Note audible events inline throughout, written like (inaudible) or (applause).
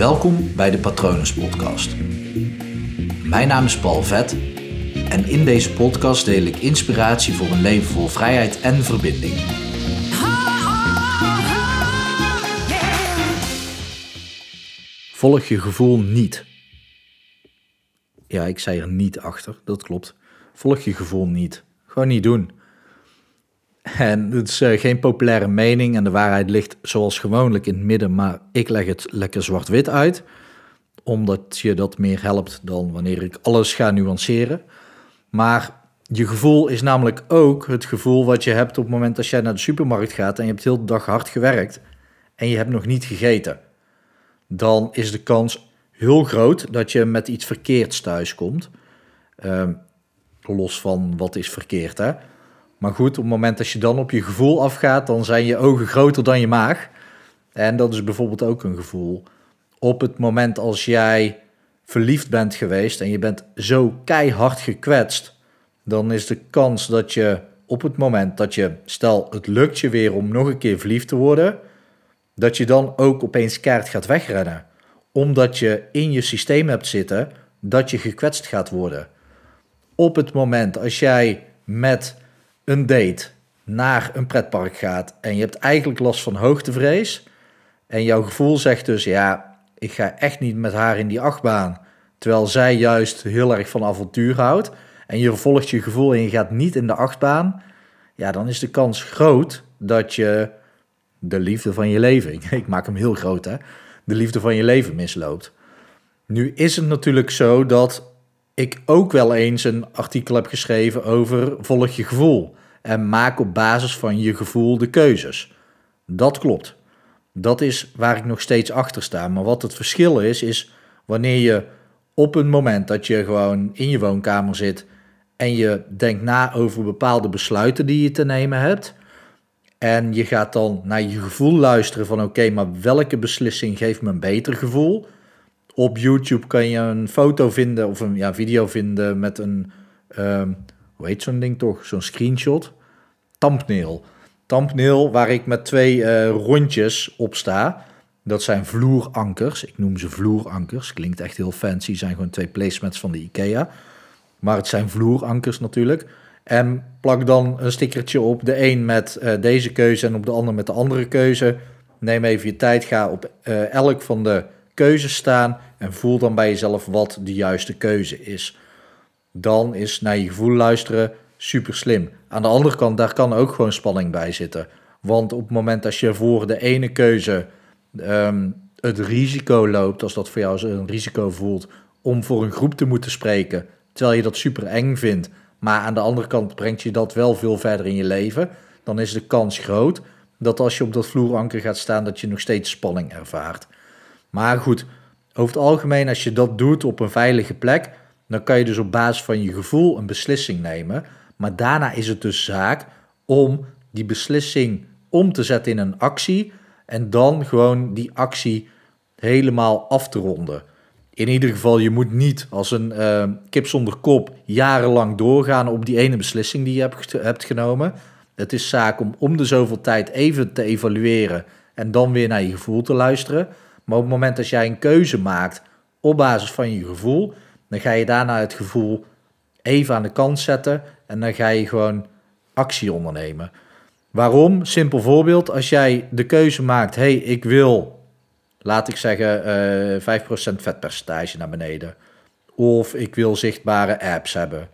Welkom bij de Patronus Podcast. Mijn naam is Paul Vet en in deze podcast deel ik inspiratie voor een leven vol vrijheid en verbinding. Volg je gevoel niet. Ja, ik zei er niet achter, dat klopt. Volg je gevoel niet. Gewoon niet doen. En het is eh, geen populaire mening en de waarheid ligt zoals gewoonlijk in het midden, maar ik leg het lekker zwart-wit uit, omdat je dat meer helpt dan wanneer ik alles ga nuanceren. Maar je gevoel is namelijk ook het gevoel wat je hebt op het moment dat jij naar de supermarkt gaat en je hebt heel de dag hard gewerkt en je hebt nog niet gegeten. Dan is de kans heel groot dat je met iets verkeerds thuiskomt. Uh, los van wat is verkeerd, hè. Maar goed, op het moment dat je dan op je gevoel afgaat, dan zijn je ogen groter dan je maag. En dat is bijvoorbeeld ook een gevoel. Op het moment als jij verliefd bent geweest en je bent zo keihard gekwetst, dan is de kans dat je op het moment dat je, stel het lukt je weer om nog een keer verliefd te worden, dat je dan ook opeens kaart gaat wegrennen. Omdat je in je systeem hebt zitten dat je gekwetst gaat worden. Op het moment als jij met een date naar een pretpark gaat en je hebt eigenlijk last van hoogtevrees en jouw gevoel zegt dus ja, ik ga echt niet met haar in die achtbaan, terwijl zij juist heel erg van avontuur houdt en je volgt je gevoel en je gaat niet in de achtbaan, ja, dan is de kans groot dat je de liefde van je leven, (laughs) ik maak hem heel groot hè, de liefde van je leven misloopt. Nu is het natuurlijk zo dat ik ook wel eens een artikel heb geschreven over volg je gevoel en maak op basis van je gevoel de keuzes. Dat klopt. Dat is waar ik nog steeds achter sta. Maar wat het verschil is, is wanneer je op een moment dat je gewoon in je woonkamer zit en je denkt na over bepaalde besluiten die je te nemen hebt. En je gaat dan naar je gevoel luisteren van oké, maar welke beslissing geeft me een beter gevoel? Op YouTube kan je een foto vinden of een ja, video vinden met een, um, hoe heet zo'n ding toch? Zo'n screenshot. Thumbnail. Thumbnail waar ik met twee uh, rondjes op sta. Dat zijn vloerankers. Ik noem ze vloerankers. Klinkt echt heel fancy. Zijn gewoon twee placements van de IKEA. Maar het zijn vloerankers natuurlijk. En plak dan een stickertje op. De een met uh, deze keuze en op de ander met de andere keuze. Neem even je tijd. Ga op uh, elk van de keuzes staan. En voel dan bij jezelf wat de juiste keuze is. Dan is naar je gevoel luisteren super slim. Aan de andere kant, daar kan ook gewoon spanning bij zitten. Want op het moment dat je voor de ene keuze um, het risico loopt, als dat voor jou een risico voelt, om voor een groep te moeten spreken, terwijl je dat super eng vindt, maar aan de andere kant brengt je dat wel veel verder in je leven, dan is de kans groot dat als je op dat vloeranker gaat staan, dat je nog steeds spanning ervaart. Maar goed, over het algemeen, als je dat doet op een veilige plek, dan kan je dus op basis van je gevoel een beslissing nemen. Maar daarna is het dus zaak om die beslissing om te zetten in een actie en dan gewoon die actie helemaal af te ronden. In ieder geval, je moet niet als een uh, kip zonder kop jarenlang doorgaan op die ene beslissing die je hebt, hebt genomen. Het is zaak om om de zoveel tijd even te evalueren en dan weer naar je gevoel te luisteren. Maar op het moment dat jij een keuze maakt op basis van je gevoel, dan ga je daarna het gevoel even aan de kant zetten en dan ga je gewoon actie ondernemen. Waarom? Simpel voorbeeld. Als jij de keuze maakt, hey, ik wil, laat ik zeggen, uh, eh, 5% vetpercentage naar beneden. Of ik wil zichtbare apps hebben.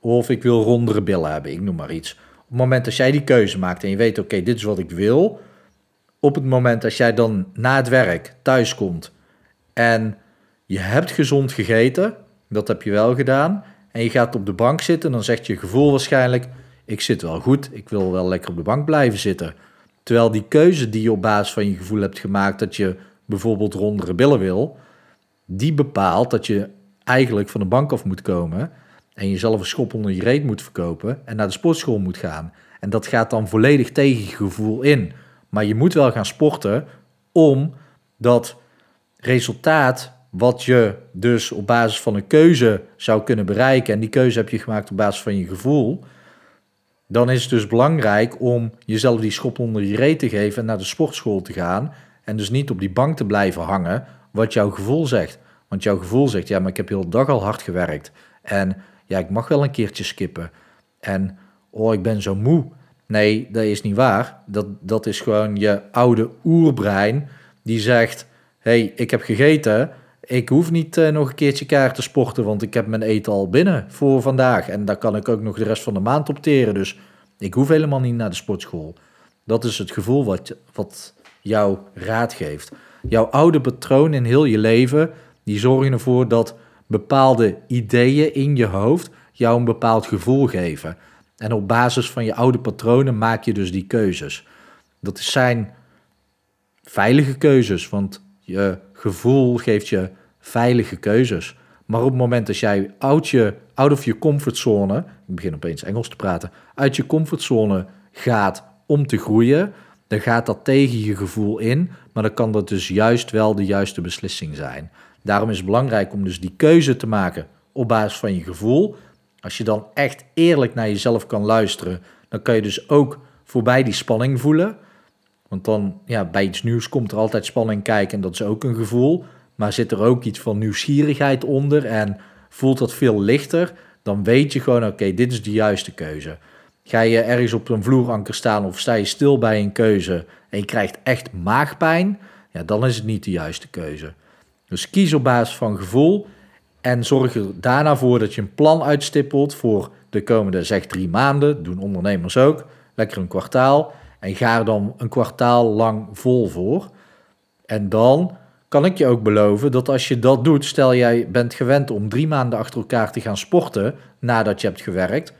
Of ik wil rondere billen hebben, ik noem maar iets. Op het moment dat jij die keuze maakt en je weet, oké, dit is wat ik wil. Op het moment dat jij dan na het werk thuis komt en je hebt gezond gegeten, dat heb je wel gedaan, en je gaat op de bank zitten, dan zegt je gevoel waarschijnlijk: ik zit wel goed, ik wil wel lekker op de bank blijven zitten. Terwijl die keuze die je op basis van je gevoel hebt gemaakt, dat je bijvoorbeeld rondere billen wil, die bepaalt dat je eigenlijk van de bank af moet komen en jezelf een schop onder je reet moet verkopen en naar de sportschool moet gaan. En dat gaat dan volledig tegen je gevoel in. Maar je moet wel gaan sporten om dat resultaat wat je dus op basis van een keuze zou kunnen bereiken, en die keuze heb je gemaakt op basis van je gevoel, dan is het dus belangrijk om jezelf die schop onder je reet te geven en naar de sportschool te gaan En dus niet op die bank te blijven hangen wat jouw gevoel zegt. Want jouw gevoel zegt, ja, maar ik heb heel dag al hard gewerkt. En ja, ik mag wel een keertje skippen. En oh, ik ben zo moe. Nee, dat is niet waar. Dat, dat is gewoon je oude oerbrein die zegt, hey, ik heb gegeten. Ik hoef niet uh, nog een keertje kaart te sporten, want ik heb mijn eten al binnen voor vandaag. En daar kan ik ook nog de rest van de maand opteren. Dus ik hoef helemaal niet naar de sportschool. Dat is het gevoel wat, wat jou raad geeft. Jouw oude patroon in heel je leven, die zorgen ervoor dat bepaalde ideeën in je hoofd jou een bepaald gevoel geven. En op basis van je oude patronen maak je dus die keuzes. Dat zijn veilige keuzes, want je gevoel geeft je veilige keuzes. Maar op het moment dat jij out, je, out of je comfortzone, ik begin opeens Engels te praten, uit je comfortzone gaat om te groeien, dan gaat dat tegen je gevoel in, maar dan kan dat dus juist wel de juiste beslissing zijn. Daarom is het belangrijk om dus die keuze te maken op basis van je gevoel. Als je dan echt eerlijk naar jezelf kan luisteren, dan kan je dus ook voorbij die spanning voelen. Want dan, ja, bij iets nieuws komt er altijd spanning kijken en dat is ook een gevoel. Maar zit er ook iets van nieuwsgierigheid onder en voelt dat veel lichter, dan weet je gewoon, oké, dit is de juiste keuze. Ga je ergens op een vloeranker staan of sta je stil bij een keuze en je krijgt echt maagpijn, ja, dan is het niet de juiste keuze. Dus kies op basis van gevoel en zorg er daarna voor dat je een plan uitstippelt voor de komende zeg drie maanden. Doen ondernemers ook. Lekker een kwartaal. En ga er dan een kwartaal lang vol voor. En dan kan ik je ook beloven dat als je dat doet, stel jij bent gewend om drie maanden achter elkaar te gaan sporten nadat je hebt gewerkt,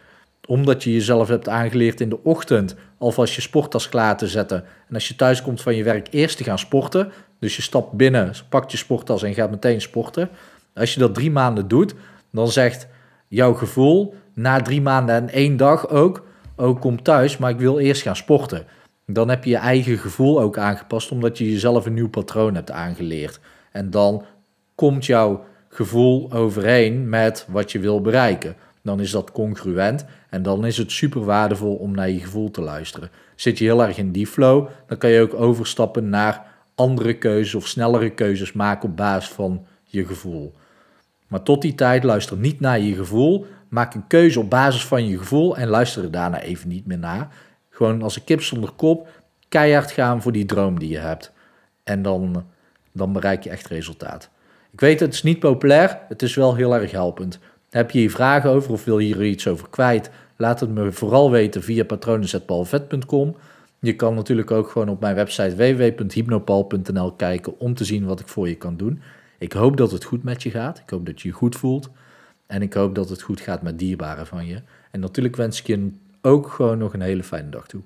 omdat je jezelf hebt aangeleerd in de ochtend alvast je sporttas klaar te zetten. En als je thuis komt van je werk eerst te gaan sporten, dus je stapt binnen, pakt je sporttas en gaat meteen sporten. Als je dat drie maanden doet, dan zegt jouw gevoel na drie maanden en één dag ook, ook kom thuis, maar ik wil eerst gaan sporten. Dan heb je je eigen gevoel ook aangepast, omdat je jezelf een nieuw patroon hebt aangeleerd. En dan komt jouw gevoel overeen met wat je wil bereiken. Dan is dat congruent en dan is het super waardevol om naar je gevoel te luisteren. Zit je heel erg in die flow, dan kan je ook overstappen naar andere keuzes of snellere keuzes maken op basis van je gevoel. Maar tot die tijd luister niet naar je gevoel. Maak een keuze op basis van je gevoel en luister er daarna even niet meer naar. Gewoon als een kip zonder kop, keihard gaan voor die droom die je hebt. En dan, dan bereik je echt resultaat. Ik weet, het is niet populair, het is wel heel erg helpend. Heb je hier vragen over of wil je hier iets over kwijt? Laat het me vooral weten via patronenzetpalvet.com. Je kan natuurlijk ook gewoon op mijn website www.hypnopal.nl kijken om te zien wat ik voor je kan doen. Ik hoop dat het goed met je gaat. Ik hoop dat je je goed voelt. En ik hoop dat het goed gaat met dierbaren van je. En natuurlijk wens ik je ook gewoon nog een hele fijne dag toe.